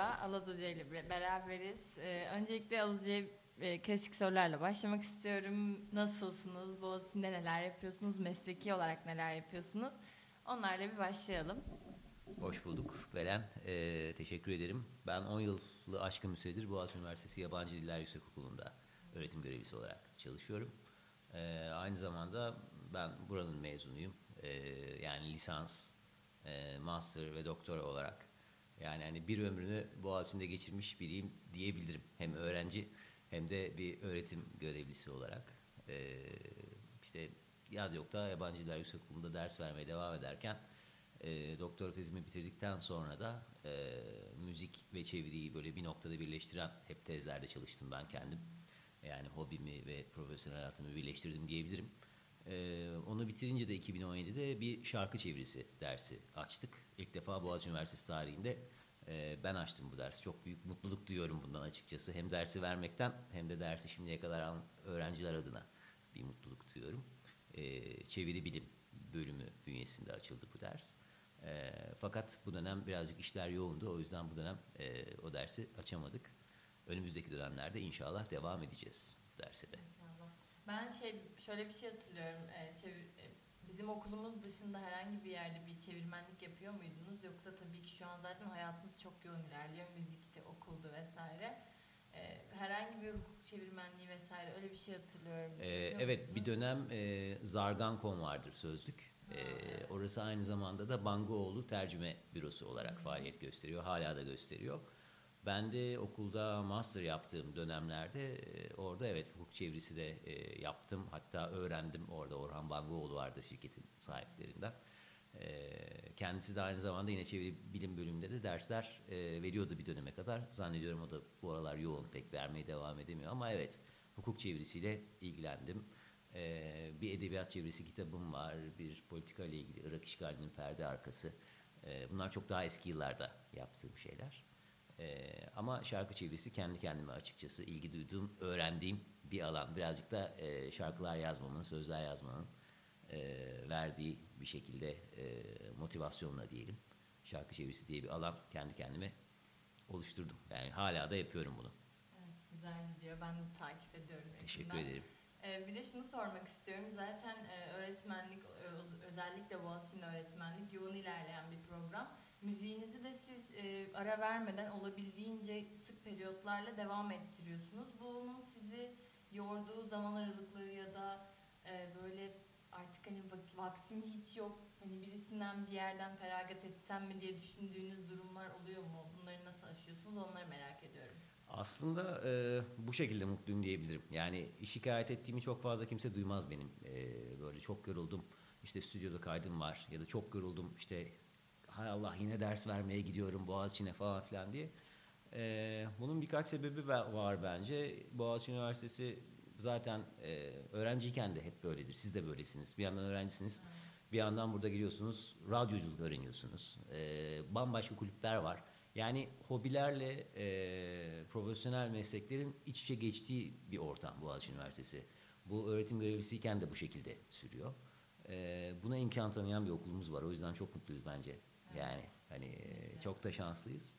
Merhaba, Alaz Hoca ile beraberiz. Ee, öncelikle Alaz Hoca'ya e, klasik sorularla başlamak istiyorum. Nasılsınız? Boğaziçi'nde neler yapıyorsunuz? Mesleki olarak neler yapıyorsunuz? Onlarla bir başlayalım. Hoş bulduk Belen. Ee, teşekkür ederim. Ben 10 yıllı aşkın bir süredir Boğaziçi Üniversitesi Yabancı Diller Yüksekokulu'nda öğretim görevlisi olarak çalışıyorum. Ee, aynı zamanda ben buranın mezunuyum. Ee, yani lisans, e, master ve doktora olarak. Yani hani bir ömrünü Boğaziçi'nde geçirmiş biriyim diyebilirim. Hem öğrenci hem de bir öğretim görevlisi olarak. Ee, işte Yadyok'ta Yabancı Diller Yüksekokulu'nda ders vermeye devam ederken e, doktora tezimi bitirdikten sonra da e, müzik ve çeviriyi böyle bir noktada birleştiren hep tezlerde çalıştım ben kendim. Yani hobimi ve profesyonel hayatımı birleştirdim diyebilirim. E, onu bitirince de 2017'de bir şarkı çevirisi dersi açtık. İlk defa Boğaziçi Üniversitesi tarihinde e, ben açtım bu dersi. Çok büyük mutluluk duyuyorum bundan açıkçası. Hem dersi vermekten hem de dersi şimdiye kadar alan öğrenciler adına bir mutluluk duyuyorum. E, çeviri bilim bölümü bünyesinde açıldı bu ders. E, fakat bu dönem birazcık işler yoğundu. O yüzden bu dönem o dersi açamadık. Önümüzdeki dönemlerde inşallah devam edeceğiz derse de. Ben şey şöyle bir şey hatırlıyorum. E, çevir, e, bizim okulumuz dışında herhangi bir yerde bir çevirmenlik yapıyor muydunuz? Yoksa tabii ki şu an zaten hayatınız çok yoğun ilerliyor. Müzikte, okuldu vesaire. E, herhangi bir hukuk çevirmenliği vesaire öyle bir şey hatırlıyorum. Ee, evet bir dönem e, Zargan.com vardır sözlük. Ee, orası aynı zamanda da Bangoğlu Tercüme Bürosu olarak faaliyet gösteriyor. Hala da gösteriyor. Ben de okulda master yaptığım dönemlerde orada evet hukuk çevirisi de yaptım. Hatta öğrendim orada Orhan Bangoğlu vardı şirketin sahiplerinden. Kendisi de aynı zamanda yine çeviri bilim bölümünde de dersler veriyordu bir döneme kadar. Zannediyorum o da bu aralar yoğun pek vermeye devam edemiyor ama evet hukuk çevirisiyle ilgilendim. Bir edebiyat çevirisi kitabım var, bir politika ile ilgili Irak işgalinin perde arkası. Bunlar çok daha eski yıllarda yaptığım şeyler. Ee, ama şarkı çevirisi kendi kendime açıkçası ilgi duyduğum, öğrendiğim bir alan. Birazcık da e, şarkılar yazmamın, sözler yazmanın e, verdiği bir şekilde e, motivasyonla diyelim. Şarkı çevirisi diye bir alan kendi kendime oluşturdum. Yani hala da yapıyorum bunu. Evet, güzel gidiyor. Ben de takip ediyorum. Teşekkür yakından. ederim. Ee, bir de şunu sormak istiyorum. Zaten e, öğretmenlik, özellikle Boğaziçi'nin öğretmenlik yoğun ilerleyen bir program. Müziğinizi de siz e, ara vermeden olabildiğince sık periyotlarla devam ettiriyorsunuz. Bunun sizi yorduğu zaman aralıkları ya da e, böyle artık hani vaktim hiç yok, hani birisinden bir yerden feragat etsem mi diye düşündüğünüz durumlar oluyor mu? Bunları nasıl aşıyorsunuz? Onları merak ediyorum. Aslında e, bu şekilde mutluyum diyebilirim. Yani şikayet ettiğimi çok fazla kimse duymaz benim. E, böyle çok yoruldum, işte stüdyoda kaydım var ya da çok yoruldum, işte hay Allah yine ders vermeye gidiyorum Boğaziçi'ne falan filan diye. E, bunun birkaç sebebi var bence. Boğaziçi Üniversitesi zaten e, öğrenciyken de hep böyledir. Siz de böylesiniz. Bir yandan öğrencisiniz. Bir yandan burada geliyorsunuz, radyoculuk öğreniyorsunuz. E, bambaşka kulüpler var. Yani hobilerle e, profesyonel mesleklerin iç içe geçtiği bir ortam Boğaziçi Üniversitesi. Bu öğretim görevlisiyken de bu şekilde sürüyor. E, buna imkan tanıyan bir okulumuz var. O yüzden çok mutluyuz bence. Yani hani e, çok da şanslıyız.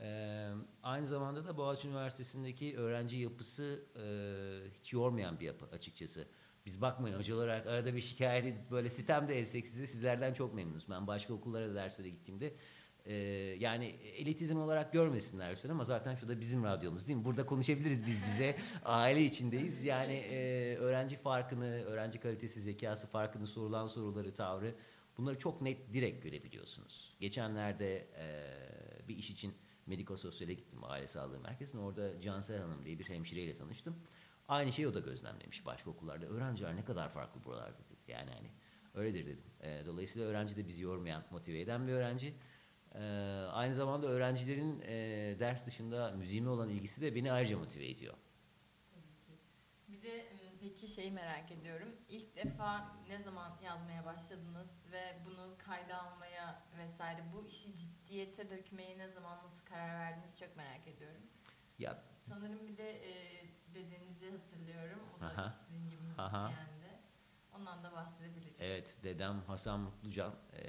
E, aynı zamanda da Boğaziçi Üniversitesi'ndeki öğrenci yapısı e, hiç yormayan bir yapı açıkçası. Biz bakmayın hoca olarak arada bir şikayet edip böyle sitem de etsek size sizlerden çok memnunuz. Ben başka okullara derslere gittiğimde ee, yani elitizm olarak görmesinler lütfen ama zaten şu da bizim radyomuz değil mi? Burada konuşabiliriz biz bize. Aile içindeyiz. Yani e, öğrenci farkını, öğrenci kalitesi, zekası farkını, sorulan soruları, tavrı bunları çok net, direkt görebiliyorsunuz. Geçenlerde e, bir iş için medikososyale gittim aile sağlığı merkezine. Orada Cansel Hanım diye bir hemşireyle tanıştım. Aynı şeyi o da gözlemlemiş başka okullarda. Öğrenciler ne kadar farklı buralarda dedi. Yani hani öyledir dedim. E, dolayısıyla öğrenci de bizi yormayan, motive eden bir öğrenci. Ee, aynı zamanda öğrencilerin e, ders dışında müziğime olan ilgisi de beni ayrıca motive ediyor. Bir de peki şeyi merak ediyorum. İlk defa ne zaman yazmaya başladınız ve bunu kayda almaya vesaire bu işi ciddiyete dökmeye ne zaman nasıl karar verdiniz çok merak ediyorum. Ya sanırım bir de e, dedenizi hatırlıyorum. O da aha, sizin gibi müzisyendi. Ondan da bahsedebiliriz. Evet, dedem Hasan Mutlucan. E,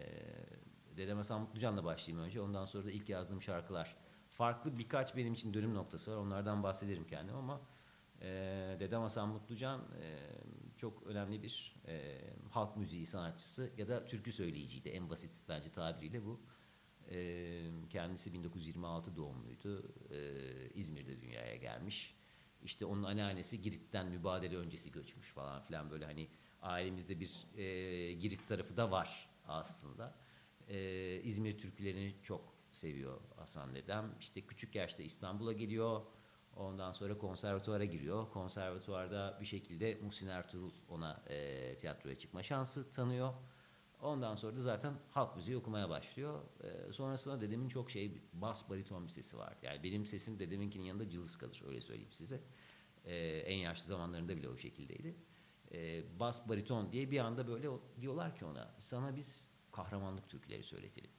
Dedem Hasan Mutlucan'la başlayayım önce. Ondan sonra da ilk yazdığım şarkılar farklı birkaç benim için dönüm noktası var. Onlardan bahsederim kendim ama e, Dedem Hasan Mutlucan e, çok önemli bir e, halk müziği sanatçısı ya da türkü söyleyiciydi. En basit bence tabiriyle bu. E, kendisi 1926 doğumluydu. E, İzmir'de dünyaya gelmiş. İşte onun anneannesi Girit'ten mübadele öncesi göçmüş falan filan böyle hani ailemizde bir e, Girit tarafı da var aslında. E, İzmir türkülerini çok seviyor Hasan dedem. İşte küçük yaşta İstanbul'a geliyor. Ondan sonra konservatuvara giriyor. Konservatuvarda bir şekilde Muhsin Ertuğrul ona e, tiyatroya çıkma şansı tanıyor. Ondan sonra da zaten halk müziği okumaya başlıyor. E, sonrasında dedemin çok şey bas bariton bir sesi var. Yani benim sesim dedeminkinin yanında cılız kalır öyle söyleyeyim size. E, en yaşlı zamanlarında bile o şekildeydi. E, bas bariton diye bir anda böyle diyorlar ki ona sana biz kahramanlık türküleri söyletelim.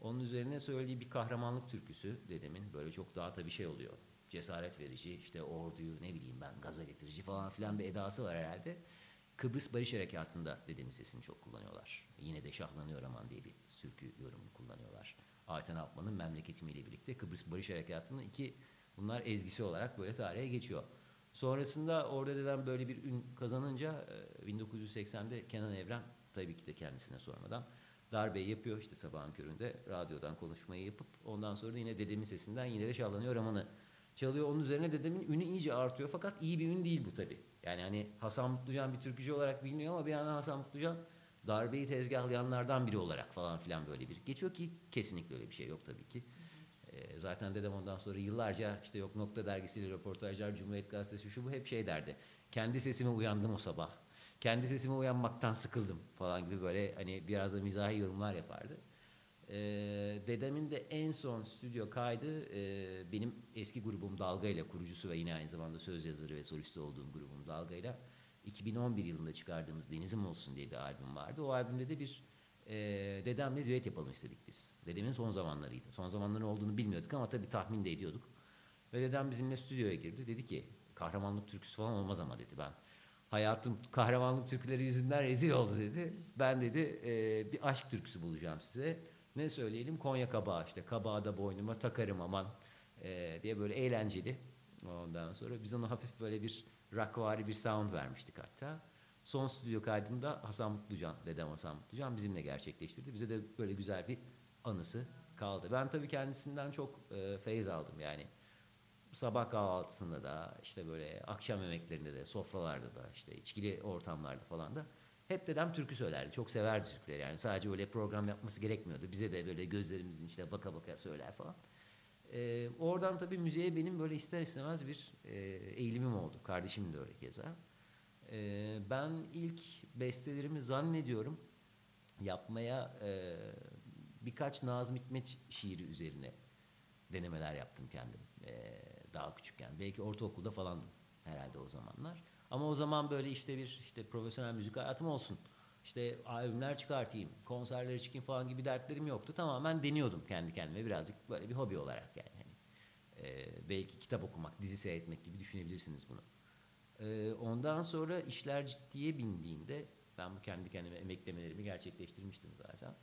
Onun üzerine söylediği bir kahramanlık türküsü dedemin böyle çok daha tabii şey oluyor. Cesaret verici işte orduyu ne bileyim ben gaza getirici falan filan bir edası var herhalde. Kıbrıs Barış Harekatı'nda dedemin sesini çok kullanıyorlar. Yine de şahlanıyor aman diye bir türkü yorumu kullanıyorlar. Ayten Altman'ın memleketimiyle birlikte Kıbrıs Barış Harekatı'nın iki bunlar ezgisi olarak böyle tarihe geçiyor. Sonrasında orada dedem böyle bir ün kazanınca 1980'de Kenan Evren tabii ki de kendisine sormadan darbeyi yapıyor işte sabahın köründe radyodan konuşmayı yapıp ondan sonra yine dedemin sesinden yine de şahlanıyor romanı çalıyor. Onun üzerine dedemin ünü iyice artıyor fakat iyi bir ün değil bu tabi. Yani hani Hasan Mutlucan bir türkücü olarak biliniyor ama bir yandan Hasan Mutlucan darbeyi tezgahlayanlardan biri olarak falan filan böyle bir geçiyor ki kesinlikle öyle bir şey yok tabii ki. E, zaten dedem ondan sonra yıllarca işte yok Nokta dergisiyle röportajlar, Cumhuriyet Gazetesi şu bu hep şey derdi. Kendi sesime uyandım o sabah. Kendi sesime uyanmaktan sıkıldım falan gibi böyle hani biraz da mizahi yorumlar yapardı. E, dedemin de en son stüdyo kaydı e, benim eski grubum Dalga ile kurucusu ve yine aynı zamanda söz yazarı ve solisti olduğum grubum Dalga ile 2011 yılında çıkardığımız Denizim Olsun diye bir albüm vardı. O albümde de bir e, dedemle düet yapalım istedik biz. Dedemin son zamanlarıydı. Son zamanların olduğunu bilmiyorduk ama tabii tahmin de ediyorduk. Ve dedem bizimle stüdyoya girdi. Dedi ki kahramanlık türküsü falan olmaz ama dedi ben. Hayatım kahramanlık türküleri yüzünden rezil oldu dedi. Ben dedi e, bir aşk türküsü bulacağım size. Ne söyleyelim? Konya kabağı işte. Kabağı da boynuma takarım aman e, diye böyle eğlenceli. Ondan sonra biz ona hafif böyle bir rockvari bir sound vermiştik hatta. Son stüdyo kaydında Hasan Mutlucan, dedem Hasan Mutlucan bizimle gerçekleştirdi. Bize de böyle güzel bir anısı kaldı. Ben tabii kendisinden çok e, feyiz aldım yani. Sabah kahvaltısında da işte böyle akşam yemeklerinde de sofralarda da işte içkili ortamlarda falan da hep dedem türkü söylerdi. Çok severdi türküleri yani sadece öyle program yapması gerekmiyordu. Bize de böyle gözlerimizin içine baka baka söyler falan. Ee, oradan tabii müziğe benim böyle ister istemez bir e, eğilimim oldu. Kardeşim de öyle keza. Ee, ben ilk bestelerimi zannediyorum yapmaya e, birkaç Nazım Hikmet şiiri üzerine denemeler yaptım kendim e, daha küçükken. Belki ortaokulda falandım herhalde o zamanlar. Ama o zaman böyle işte bir işte profesyonel müzik hayatım olsun. İşte albümler çıkartayım, konserlere çıkayım falan gibi dertlerim yoktu. Tamamen deniyordum kendi kendime birazcık böyle bir hobi olarak yani. Hani, e, belki kitap okumak, dizi seyretmek gibi düşünebilirsiniz bunu. E, ondan sonra işler ciddiye bindiğinde ben bu kendi kendime emeklemelerimi gerçekleştirmiştim zaten.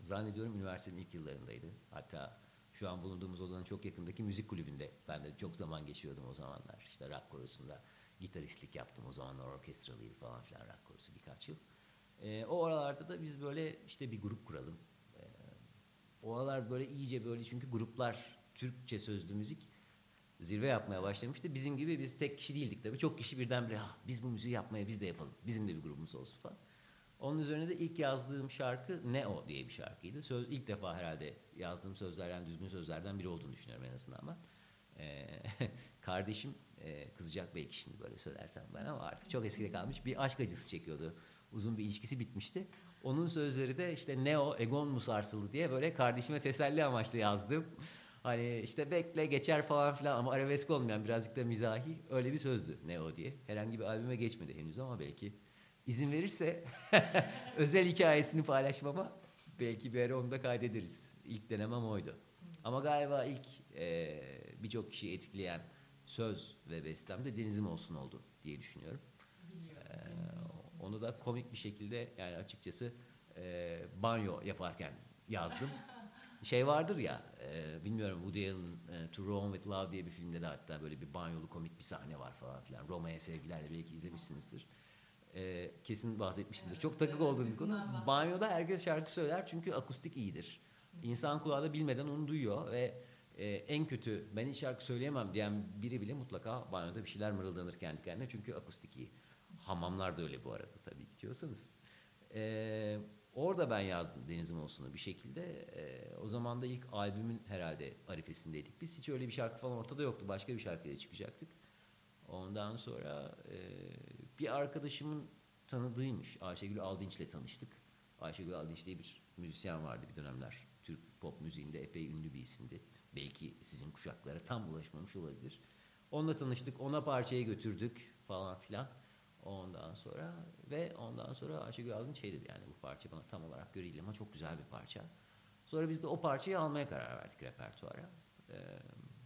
Zannediyorum üniversitenin ilk yıllarındaydı. Hatta şu an bulunduğumuz odanın çok yakındaki müzik kulübünde ben de çok zaman geçiyordum o zamanlar. İşte rock korusunda gitaristlik yaptım o zamanlar orkestralıydı falan filan rock korusu birkaç yıl. E, o aralarda da biz böyle işte bir grup kuralım. E, o aralar böyle iyice böyle çünkü gruplar Türkçe sözlü müzik zirve yapmaya başlamıştı. Bizim gibi biz tek kişi değildik tabii. Çok kişi birdenbire ah, biz bu müziği yapmaya biz de yapalım. Bizim de bir grubumuz olsun falan. Onun üzerine de ilk yazdığım şarkı Ne O diye bir şarkıydı. Söz ilk defa herhalde yazdığım sözlerden, düzgün sözlerden biri olduğunu düşünüyorum en azından ama. Ee, kardeşim e, kızacak belki şimdi böyle söylersem ben ama artık çok eskide kalmış bir aşk acısı çekiyordu. Uzun bir ilişkisi bitmişti. Onun sözleri de işte ne o egon mu sarsıldı diye böyle kardeşime teselli amaçlı yazdım. Hani işte bekle geçer falan filan ama arabesk olmayan birazcık da mizahi öyle bir sözdü ne o diye. Herhangi bir albüme geçmedi henüz ama belki izin verirse özel hikayesini paylaşmama belki bir ara onu da kaydederiz. İlk denemem oydu. Ama galiba ilk e, birçok kişiyi etkileyen söz ve bestem de Denizim Olsun oldu diye düşünüyorum. Ee, onu da komik bir şekilde yani açıkçası e, banyo yaparken yazdım. şey vardır ya, e, bilmiyorum Woody Allen'ın e, To Rome with Love diye bir filmde de hatta böyle bir banyolu komik bir sahne var falan filan. Roma'ya sevgilerle belki izlemişsinizdir. E, kesin bahsetmişsindir. Evet, Çok takık evet, olduğum bir konu. Banyoda herkes şarkı söyler çünkü akustik iyidir. İnsan kulağı da bilmeden onu duyuyor ve e, en kötü ben hiç şarkı söyleyemem diyen biri bile mutlaka banyoda bir şeyler mırıldanır kendi kendine çünkü akustik iyi. Hamamlar da öyle bu arada tabii gidiyorsanız. E, orada ben yazdım Denizim Olsun'u bir şekilde. E, o zaman da ilk albümün herhalde arifesindeydik. Biz hiç öyle bir şarkı falan ortada yoktu. Başka bir şarkıyla çıkacaktık. Ondan sonra e, bir arkadaşımın tanıdığıymış. Ayşegül Aldinç'le tanıştık. Ayşegül Aldinç diye bir müzisyen vardı bir dönemler. Türk pop müziğinde epey ünlü bir isimdi. Belki sizin kuşaklara tam ulaşmamış olabilir. Onunla tanıştık, ona parçayı götürdük falan filan. Ondan sonra ve ondan sonra Ayşegül Aldinç şey dedi yani bu parça bana tam olarak göre ama çok güzel bir parça. Sonra biz de o parçayı almaya karar verdik repertuara. Ee,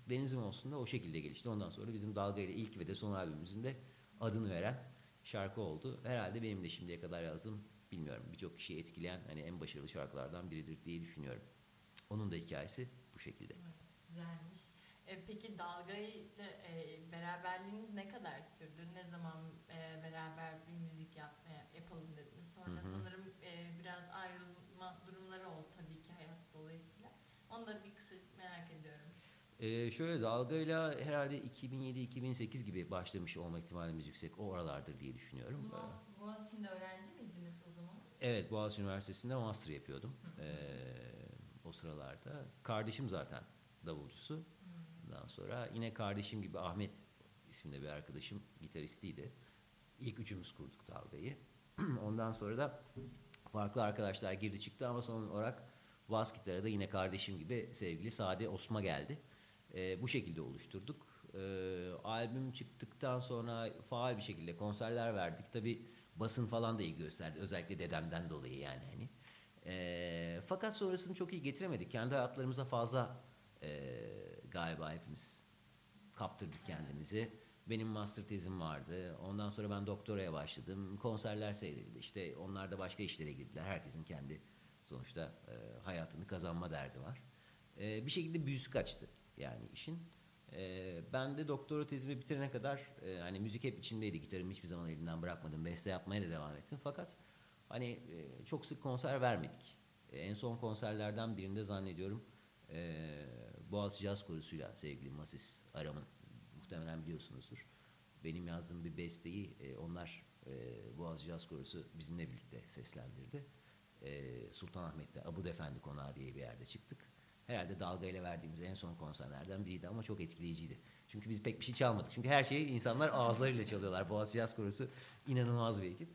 Denizim olsun da o şekilde gelişti. Ondan sonra bizim Dalga ile ilk ve de son albümümüzün de adını veren şarkı oldu. Herhalde benim de şimdiye kadar yazdığım bilmiyorum birçok kişiyi etkileyen hani en başarılı şarkılardan biridir diye düşünüyorum. Onun da hikayesi bu şekilde. Güzelmiş. E, peki dalgayla e, beraberliğiniz ne kadar sürdü? Ne zaman e, beraber bir müzik yap, e, yapalım dediniz? Sonra Hı hı. sanırım e, biraz ayrılma durumları oldu tabii ki hayat dolayısıyla. Onu da bir kısa merak ediyorum. Ee, şöyle dalgayla herhalde 2007-2008 gibi başlamış olma ihtimalimiz yüksek. O aralardır diye düşünüyorum. Ee, Boğaziçi'nde öğrenci miydiniz o zaman? Evet Boğaziçi Üniversitesi'nde master yapıyordum. Ee, o sıralarda. Kardeşim zaten davulcusu. Ondan sonra yine kardeşim gibi Ahmet isminde bir arkadaşım gitaristiydi. İlk üçümüz kurduk dalgayı. Ondan sonra da farklı arkadaşlar girdi çıktı ama son olarak bas gitara da yine kardeşim gibi sevgili Sade Osma geldi. Ee, bu şekilde oluşturduk. Ee, albüm çıktıktan sonra faal bir şekilde konserler verdik. Tabi basın falan da iyi gösterdi. Özellikle dedemden dolayı yani hani. Ee, fakat sonrasını çok iyi getiremedik. Kendi hayatlarımıza fazla e, galiba hepimiz kaptırdık kendimizi. Benim master tezim vardı. Ondan sonra ben doktoraya başladım. Konserler seyredildi. İşte onlar da başka işlere girdiler. Herkesin kendi sonuçta e, hayatını kazanma derdi var. E, bir şekilde büyüsü kaçtı yani işin. E, ben de doktora tezimi bitirene kadar e, hani müzik hep içindeydi. Gitarımı hiçbir zaman elimden bırakmadım. Beste yapmaya da devam ettim. Fakat hani e, çok sık konser vermedik. E, en son konserlerden birinde zannediyorum e, Boğaziçi Jazz Korosu'yla sevgili Masis Aram'ın muhtemelen biliyorsunuzdur. Benim yazdığım bir besteyi e, onlar e, Boğaziçi Jazz Korosu bizimle birlikte seslendirdi. E, Sultanahmet'te Abu Defendi Konağı diye bir yerde çıktık. Herhalde dalgayla verdiğimiz en son konserlerden biriydi ama çok etkileyiciydi. Çünkü biz pek bir şey çalmadık. Çünkü her şeyi insanlar ağızlarıyla çalıyorlar. Boğaziçi Jazz Korosu inanılmaz bir ekip.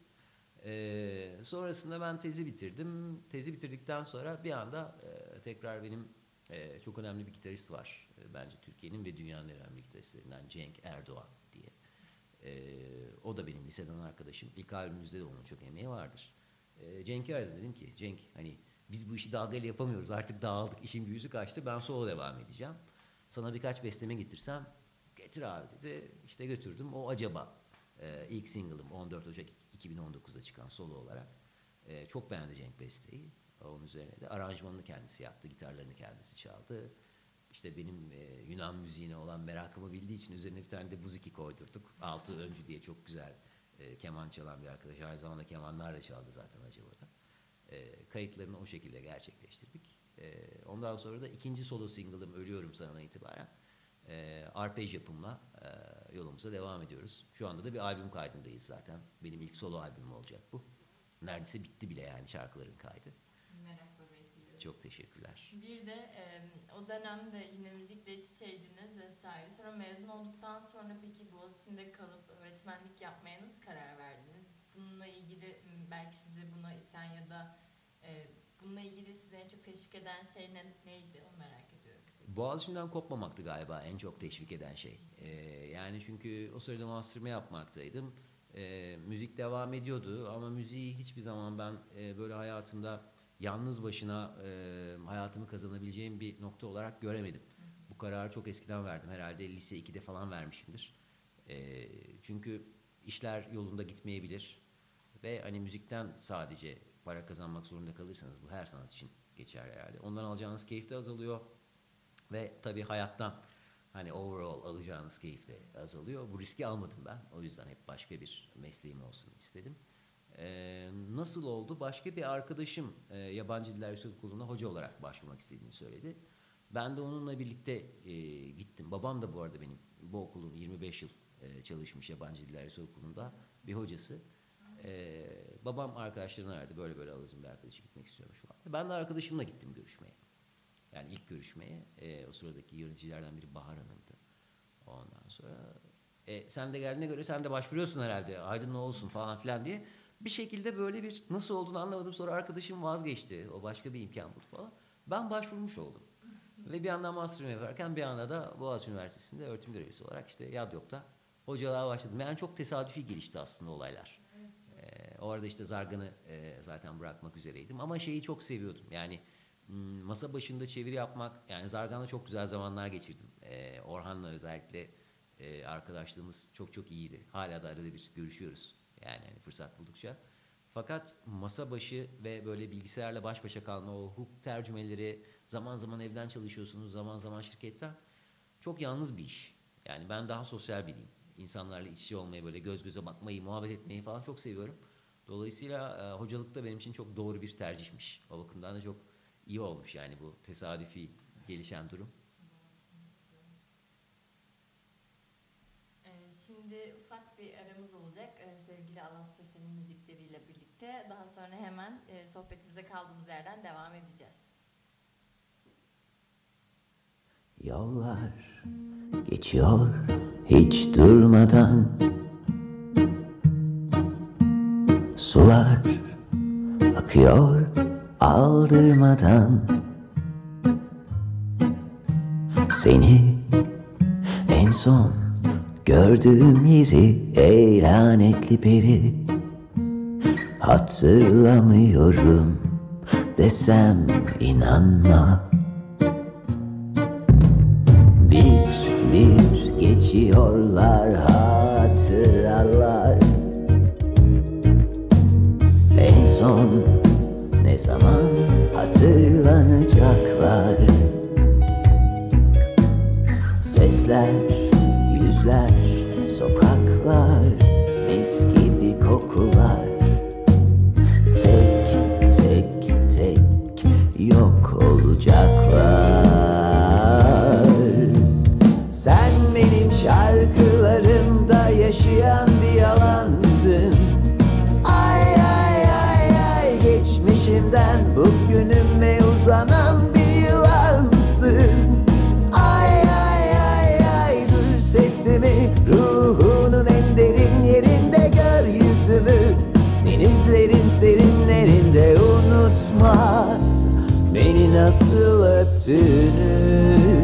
Ee, sonrasında ben tezi bitirdim. Tezi bitirdikten sonra bir anda e, tekrar benim e, çok önemli bir gitarist var. E, bence Türkiye'nin ve dünyanın önemli gitaristlerinden Cenk Erdoğan diye. E, o da benim liseden arkadaşım. İlk albümümüzde de onun çok emeği vardır. E, Cenk'i aradım dedim ki Cenk hani biz bu işi dalgayla yapamıyoruz artık dağıldık işin büyüsü kaçtı ben solo devam edeceğim. Sana birkaç besteme getirsem getir abi dedi. İşte götürdüm o acaba e, ilk single'ım 14 Ocak 2019'da çıkan solo olarak. E, çok beğendi Cenk besteyi. Onun üzerine de aranjmanını kendisi yaptı, gitarlarını kendisi çaldı. İşte benim e, Yunan müziğine olan merakımı bildiği için üzerine bir tane de buziki koydurduk. Altı öncü diye çok güzel e, keman çalan bir arkadaş. Aynı zamanda kemanlar da çaldı zaten Acaba'da. E, kayıtlarını o şekilde gerçekleştirdik. E, ondan sonra da ikinci solo single'ım Ölüyorum Sana itibaren e, arpej yapımla e, yolumuza devam ediyoruz. Şu anda da bir albüm kaydındayız zaten. Benim ilk solo albümüm olacak bu. Neredeyse bitti bile yani şarkıların kaydı. Çok teşekkürler. Bir de e, o dönemde yine müzikle iç içeydiniz vesaire. Sonra mezun olduktan sonra peki Boğaziçi'nde kalıp öğretmenlik yapmaya nasıl karar verdiniz? Bununla ilgili belki sizi buna iten ya da e, bununla ilgili sizi en çok teşvik eden şey ne, neydi onu merak ediyorum. Boğaziçi'nden kopmamaktı galiba en çok teşvik eden şey. Ee, yani çünkü o sırada master'ımı yapmaktaydım. Ee, müzik devam ediyordu ama müziği hiçbir zaman ben e, böyle hayatımda yalnız başına e, hayatımı kazanabileceğim bir nokta olarak göremedim. Bu kararı çok eskiden verdim. Herhalde lise 2'de falan vermişimdir. Ee, çünkü işler yolunda gitmeyebilir ve hani müzikten sadece para kazanmak zorunda kalırsanız bu her sanat için geçer herhalde. Ondan alacağınız keyif de azalıyor. Ve tabii hayattan hani overall alacağınız keyif de azalıyor. Bu riski almadım ben. O yüzden hep başka bir mesleğim olsun istedim. Ee, nasıl oldu? Başka bir arkadaşım e, Yabancı Diller Yüksek Okulu'na hoca olarak başvurmak istediğini söyledi. Ben de onunla birlikte e, gittim. Babam da bu arada benim bu okulun 25 yıl e, çalışmış Yabancı Diller Yüksek Okulu'nda bir hocası. E, babam arkadaşlarını aradı. Böyle böyle alızım bir arkadaşı gitmek istiyormuş falan. Ben de arkadaşımla gittim görüşmeye. Yani ilk görüşmeye. E, o sıradaki yöneticilerden biri Bahar Hanım'dı. Ondan sonra e, sen de geldiğine göre sen de başvuruyorsun herhalde. Aydın ne olsun falan filan diye. Bir şekilde böyle bir nasıl olduğunu anlamadım. Sonra arkadaşım vazgeçti. O başka bir imkan buldu falan. Ben başvurmuş oldum. Ve bir yandan master'ımı yaparken bir anda da Boğaziçi Üniversitesi'nde öğretim görevlisi olarak işte Yadyok'ta hocalığa başladım. Yani çok tesadüfi gelişti aslında olaylar. Ee, o arada işte Zargan'ı e, zaten bırakmak üzereydim. Ama şeyi çok seviyordum. Yani masa başında çeviri yapmak, yani Zargan'la çok güzel zamanlar geçirdim. Ee, Orhan'la özellikle e, arkadaşlığımız çok çok iyiydi. Hala da arada bir görüşüyoruz. Yani hani fırsat buldukça. Fakat masa başı ve böyle bilgisayarla baş başa kalma, o hukuk tercümeleri, zaman zaman evden çalışıyorsunuz, zaman zaman şirketten. Çok yalnız bir iş. Yani ben daha sosyal biriyim. İnsanlarla iç içe olmayı, böyle göz göze bakmayı, muhabbet etmeyi falan çok seviyorum. Dolayısıyla e, hocalık da benim için çok doğru bir tercihmiş. O bakımdan da çok iyi olmuş yani bu tesadüfi gelişen durum. Ee, şimdi ufak bir aramız olacak ee, sevgili Alas Ses'in müzikleriyle birlikte. Daha sonra hemen e, sohbetimize kaldığımız yerden devam edeceğiz. Yollar geçiyor hiç durmadan Sular akıyor aldırmadan Seni en son gördüğüm yeri ey peri Hatırlamıyorum desem inanma. Bir bir geçiyorlar nasıl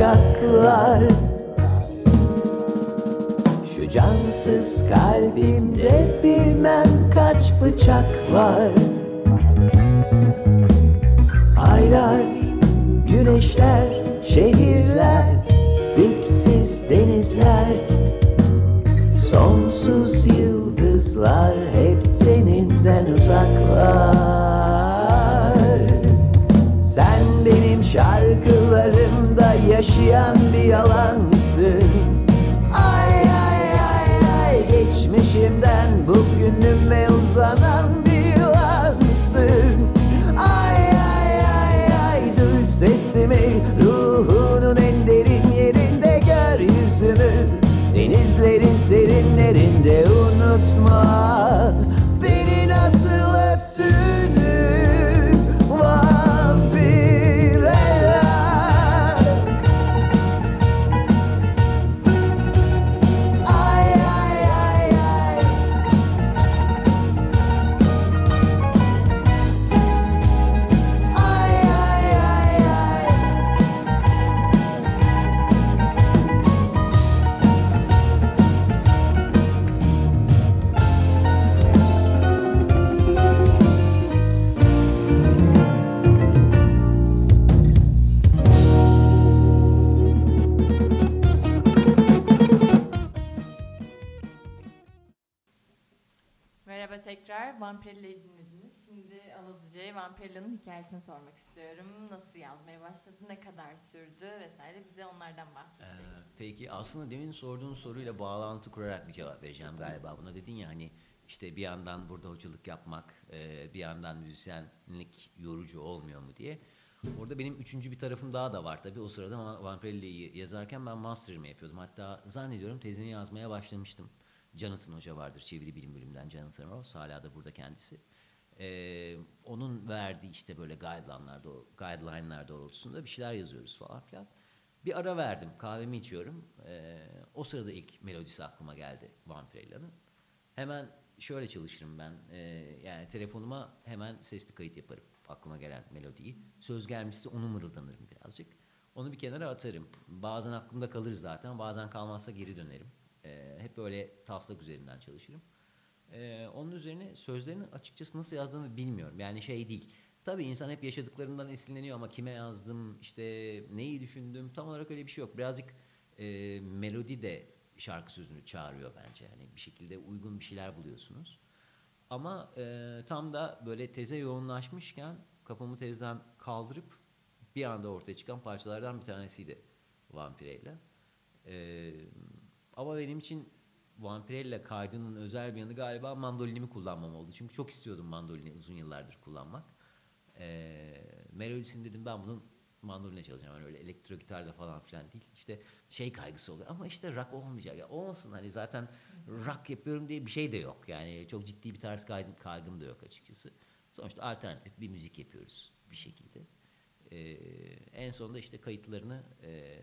tüm uçaklar Şu cansız kalbimde bilmem kaç bıçak var. Aylar, güneşler, şehirler, dipsiz denizler. Sonsuz yıldızlar hep teninden uzaklar şarkılarımda yaşayan bir yalansın. Ay ay ay ay geçmişimden bugünüme uzanan bir yılansın Ay ay ay ay duy sesimi ruhunun en derin yerinde gör yüzümü Denizlerin serinlerinde. unutma demin sorduğun soruyla bağlantı kurarak bir cevap vereceğim galiba buna. Dedin ya hani işte bir yandan burada hocalık yapmak, e, bir yandan müzisyenlik yorucu olmuyor mu diye. Orada benim üçüncü bir tarafım daha da var tabii. O sırada Va- Vampirella'yı yazarken ben master'ımı yapıyordum. Hatta zannediyorum tezini yazmaya başlamıştım. Jonathan Hoca vardır çeviri bilim bölümünden Jonathan Ross. Hala da burada kendisi. Ee, onun verdiği işte böyle guideline'lar, guideline'lar doğrultusunda bir şeyler yazıyoruz falan filan. Bir ara verdim, kahvemi içiyorum. Ee, o sırada ilk melodisi aklıma geldi Vampirella'nın. Hemen şöyle çalışırım ben. Ee, yani telefonuma hemen sesli kayıt yaparım aklıma gelen melodiyi. Söz gelmişse onu mırıldanırım birazcık. Onu bir kenara atarım. Bazen aklımda kalır zaten, bazen kalmazsa geri dönerim. Ee, hep böyle taslak üzerinden çalışırım. Ee, onun üzerine sözlerini açıkçası nasıl yazdığımı bilmiyorum. Yani şey değil. Tabii insan hep yaşadıklarından esinleniyor ama kime yazdım, işte neyi düşündüm tam olarak öyle bir şey yok. Birazcık e, melodi de şarkı sözünü çağırıyor bence. Yani bir şekilde uygun bir şeyler buluyorsunuz. Ama e, tam da böyle teze yoğunlaşmışken kafamı tezden kaldırıp bir anda ortaya çıkan parçalardan bir tanesiydi Vampirella. E, ama benim için Vampirella kaydının özel bir yanı galiba mandolinimi kullanmam oldu. Çünkü çok istiyordum mandolini uzun yıllardır kullanmak. E, melodisini dedim ben bunun mandoline çalacağım. Yani öyle elektro gitarda falan filan değil. İşte şey kaygısı oluyor. Ama işte rock olmayacak. Ya olmasın hani zaten rock yapıyorum diye bir şey de yok. Yani çok ciddi bir tarz kaygım, kaygım da yok açıkçası. Sonuçta alternatif bir müzik yapıyoruz bir şekilde. Ee, en sonunda işte kayıtlarını e,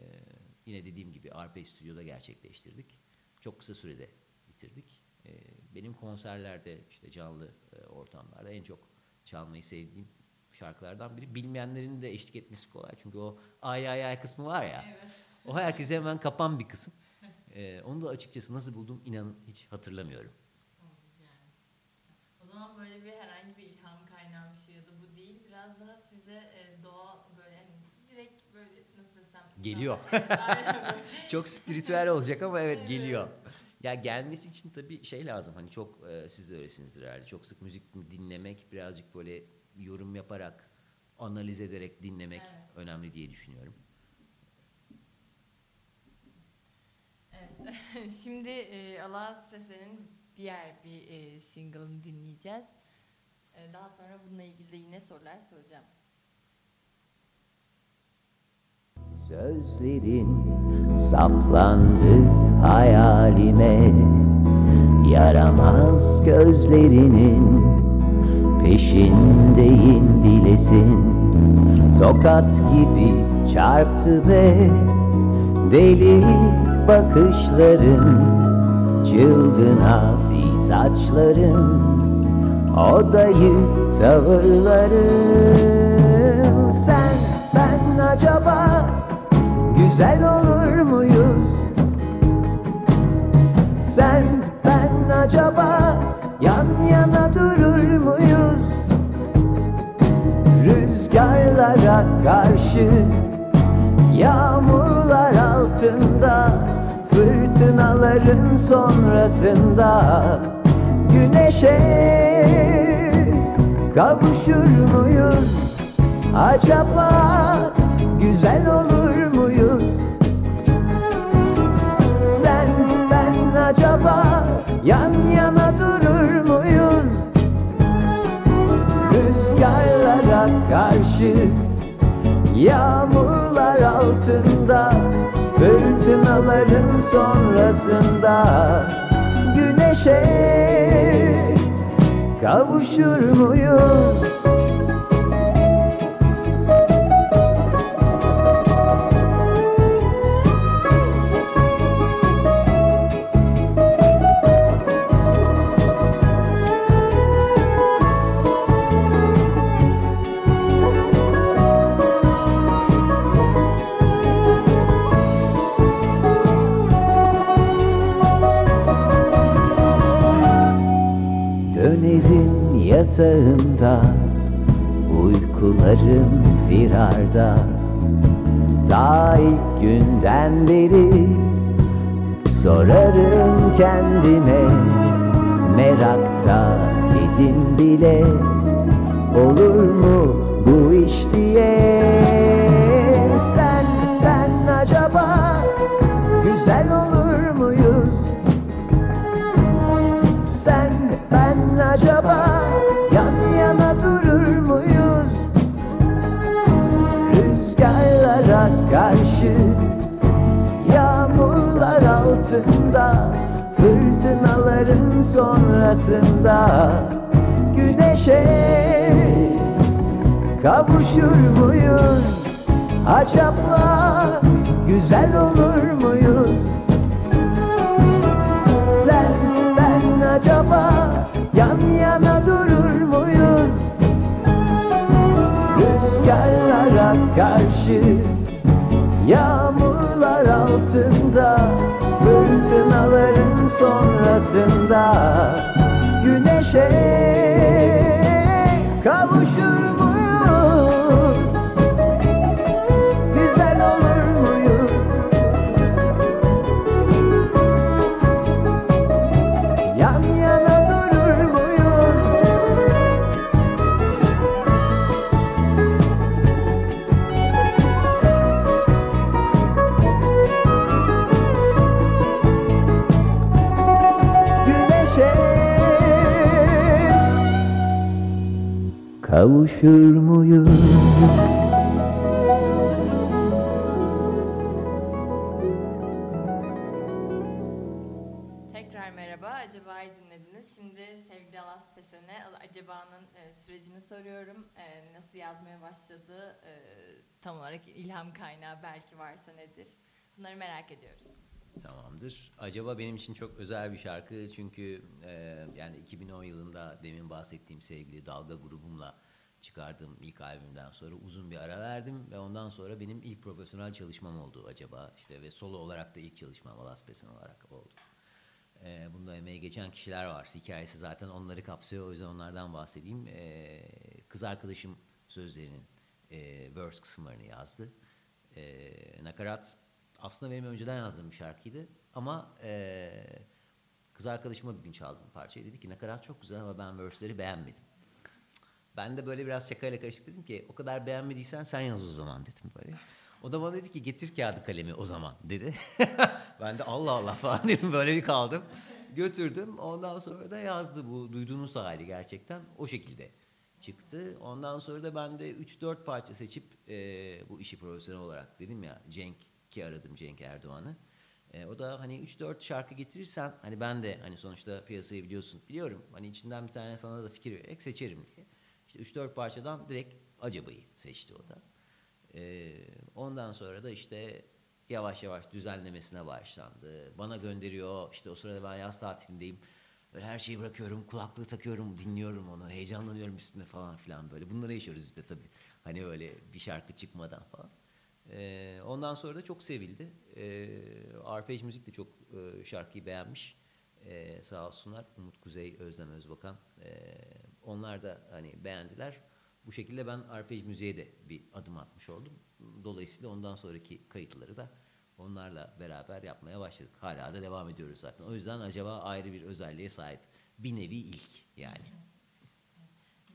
yine dediğim gibi Arpe Stüdyo'da gerçekleştirdik. Çok kısa sürede bitirdik. Ee, benim konserlerde işte canlı e, ortamlarda en çok çalmayı sevdiğim şarkılardan biri. Bilmeyenlerin de eşlik etmesi kolay. Çünkü o ay ay ay kısmı var ya. Evet. O herkese hemen kapan bir kısım. Ee, onu da açıkçası nasıl buldum inanın hiç hatırlamıyorum. Yani. O zaman böyle bir herhangi bir ilham kaynağı bir şey ya da bu değil. Biraz daha size e, doğa böyle hani direkt böyle nasıl desem. Geliyor. Çok spiritüel olacak ama evet Evet. geliyor. Ya gelmesi için tabii şey lazım hani çok e, siz de öylesinizdir herhalde. Çok sık müzik dinlemek birazcık böyle yorum yaparak analiz ederek dinlemek Evet. önemli diye düşünüyorum. Evet. Şimdi e, Allah Spesa'nın diğer bir e, single'ını dinleyeceğiz. E, daha sonra bununla ilgili de yine sorular soracağım. Sözlerin saplandı hayalime Yaramaz gözlerinin peşindeyim bilesin Tokat gibi çarptı ve deli bakışların Çılgın asi saçların Odayı tavırların Sen ben acaba Güzel olur muyuz? Sen ben acaba Yan yana durur Rüzgarlara karşı Yağmurlar altında Fırtınaların sonrasında Güneşe kavuşur muyuz? Acaba güzel olur muyuz? Sen ben acaba yan yana durur Rüzgarlara karşı Yağmurlar altında Fırtınaların sonrasında Güneşe kavuşur muyuz? Günden beri Sorarım kendime Merakta demedim bile Olur mu bu iş diye Sen ben acaba güzel olur muyuz? Sen ben acaba yan yana durur muyuz? Rüzgarlara karşı altında Fırtınaların sonrasında Güneşe kavuşur muyuz? Acaba güzel olur muyuz? Sen ben acaba yan yana durur muyuz? Rüzgarlara karşı Yağmurlar altında Fırtınaların sonrasında Güneşe kavuşur kavuşur muyuz? Tekrar merhaba. Acaba'yı dinlediniz. Şimdi sevgili Alas Pesen'e Acaba'nın e, sürecini soruyorum. E, nasıl yazmaya başladı? E, tam olarak ilham kaynağı belki varsa nedir? Bunları merak ediyoruz. Tamamdır. Acaba benim için çok özel bir şarkı çünkü e, yani 2010 yılında demin bahsettiğim sevgili Dalga grubumla çıkardığım ilk albümden sonra uzun bir ara verdim ve ondan sonra benim ilk profesyonel çalışmam oldu acaba işte ve solo olarak da ilk çalışmam Alas Pesen olarak oldu. E, bunda emeği geçen kişiler var. Hikayesi zaten onları kapsıyor o yüzden onlardan bahsedeyim. E, kız arkadaşım sözlerinin e, verse kısımlarını yazdı. E, nakarat aslında benim önceden yazdığım bir şarkıydı ama e, kız arkadaşıma bir gün çaldım parçayı. Dedi ki nakarat çok güzel ama ben verse'leri beğenmedim. Ben de böyle biraz şakayla karışık dedim ki o kadar beğenmediysen sen yaz o zaman dedim böyle. O da bana dedi ki getir kağıdı kalemi o zaman dedi. ben de Allah Allah falan dedim böyle bir kaldım. Götürdüm ondan sonra da yazdı bu duyduğunuz hali gerçekten o şekilde çıktı. Ondan sonra da ben de 3-4 parça seçip e, bu işi profesyonel olarak dedim ya Cenk ki aradım Cenk Erdoğan'ı. E, o da hani 3-4 şarkı getirirsen hani ben de hani sonuçta piyasayı biliyorsun biliyorum. Hani içinden bir tane sana da fikir vererek seçerim diye. İşte 3-4 parçadan direkt Acaba'yı seçti o da. E, ondan sonra da işte yavaş yavaş düzenlemesine başlandı. Bana gönderiyor işte o sırada ben yaz tatilindeyim. Böyle her şeyi bırakıyorum, kulaklığı takıyorum, dinliyorum onu, heyecanlanıyorum üstünde falan filan böyle. Bunları yaşıyoruz biz de tabii. Hani öyle bir şarkı çıkmadan falan. Ee, ondan sonra da çok sevildi. Ee, Arpej Müzik de çok e, şarkıyı beğenmiş. Ee, sağ olsunlar. Umut Kuzey, Özlem Özbakan. Ee, onlar da hani beğendiler. Bu şekilde ben Arpej Müziğe de bir adım atmış oldum. Dolayısıyla ondan sonraki kayıtları da onlarla beraber yapmaya başladık. Hala da devam ediyoruz zaten. O yüzden acaba ayrı bir özelliğe sahip. Bir nevi ilk yani.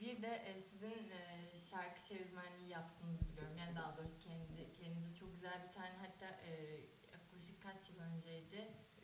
Bir de e, sizin e, şarkı çevirmenliği yaptığınızı biliyorum. Yani daha doğrusu kendi kendinize çok güzel bir tane hatta e, yaklaşık kaç yıl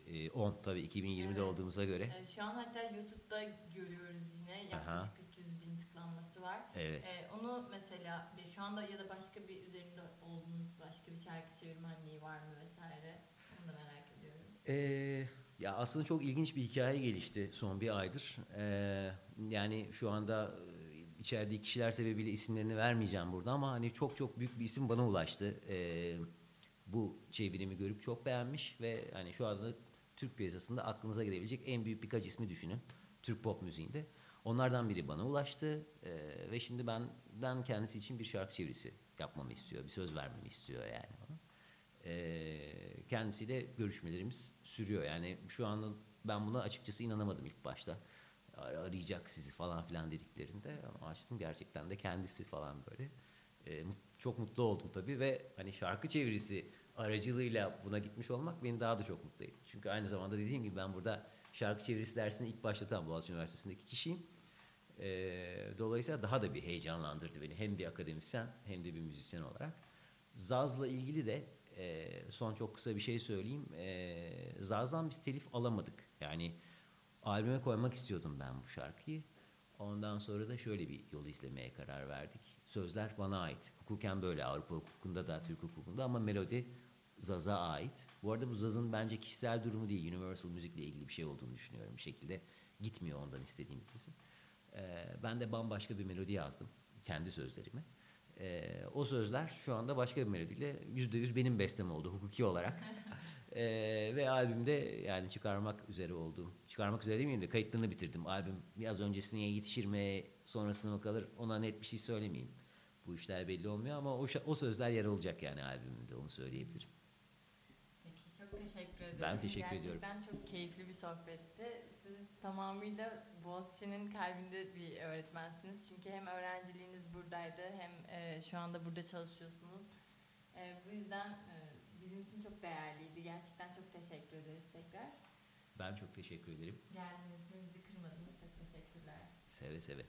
önceydi. Ee, 10 tabii 2020'de Evet. olduğumuza göre. E, şu an hatta YouTube'da görüyoruz yine yaklaşık 300 bin tıklanması var. Evet. E, onu mesela şu anda ya da başka bir üzerinde olduğunuz başka bir şarkı çevirmenliği var mı vesaire? Onu da merak ediyorum. Ee, ya aslında çok ilginç bir hikaye gelişti son bir aydır. Ee, yani şu anda e, içerdiği kişiler sebebiyle isimlerini vermeyeceğim burada ama hani çok çok büyük bir isim bana ulaştı. Ee, bu çevirimi görüp çok beğenmiş ve hani şu anda Türk piyasasında aklınıza gelebilecek en büyük birkaç ismi düşünün. Türk pop müziğinde. Onlardan biri bana ulaştı ee, ve şimdi benden kendisi için bir şarkı çevirisi yapmamı istiyor. Bir söz vermemi istiyor yani. Ee, kendisiyle görüşmelerimiz sürüyor. Yani şu anda ben buna açıkçası inanamadım ilk başta. Ar- Arayacak sizi falan filan dediklerinde ama açtım gerçekten de kendisi falan böyle. Mut- çok mutlu oldum tabii ve hani şarkı çevirisi aracılığıyla buna gitmiş olmak beni daha da çok mutlu etti. Çünkü aynı zamanda dediğim gibi ben burada şarkı çevirisi dersini ilk başlatan Boğaziçi Üniversitesi'ndeki kişiyim. Ee, dolayısıyla daha da bir heyecanlandırdı beni. Hem bir akademisyen hem de bir müzisyen olarak. Zaz'la ilgili de e, son çok kısa bir şey söyleyeyim. E, Zaz'dan biz telif alamadık. Yani albüme koymak istiyordum ben bu şarkıyı. Ondan sonra da şöyle bir yol izlemeye karar verdik. Sözler bana ait. Hukuken böyle Avrupa hukukunda da Türk hukukunda ama melodi Zaz'a ait. Bu arada bu Zaz'ın bence kişisel durumu değil, Universal müzikle ilgili bir şey olduğunu düşünüyorum bir şekilde. Gitmiyor ondan istediğim sesin. Ee, ben de bambaşka bir melodi yazdım. Kendi sözlerimi. Ee, o sözler şu anda başka bir melodiyle yüzde yüz benim bestem oldu hukuki olarak. Ee, ve albümde yani çıkarmak üzere olduğum, çıkarmak üzere demeyeyim de kayıtlarını bitirdim. Albüm biraz öncesine yetişir mi, sonrasına mı kalır ona net bir şey söylemeyeyim. Bu işler belli olmuyor ama o, o sözler yer alacak yani albümümde onu söyleyebilirim. Çok teşekkür ederim. Ben teşekkür ediyorum. Gerçekten çok keyifli bir sohbetti. Siz tamamıyla Boğaziçi'nin kalbinde bir öğretmensiniz. Çünkü hem öğrenciliğiniz buradaydı hem e, şu anda burada çalışıyorsunuz. E, bu yüzden e, bizim için çok değerliydi. Gerçekten çok teşekkür ederiz tekrar. Ben çok teşekkür ederim. Geldiğiniz için bizi kırmadınız. Çok teşekkürler. Seve seve.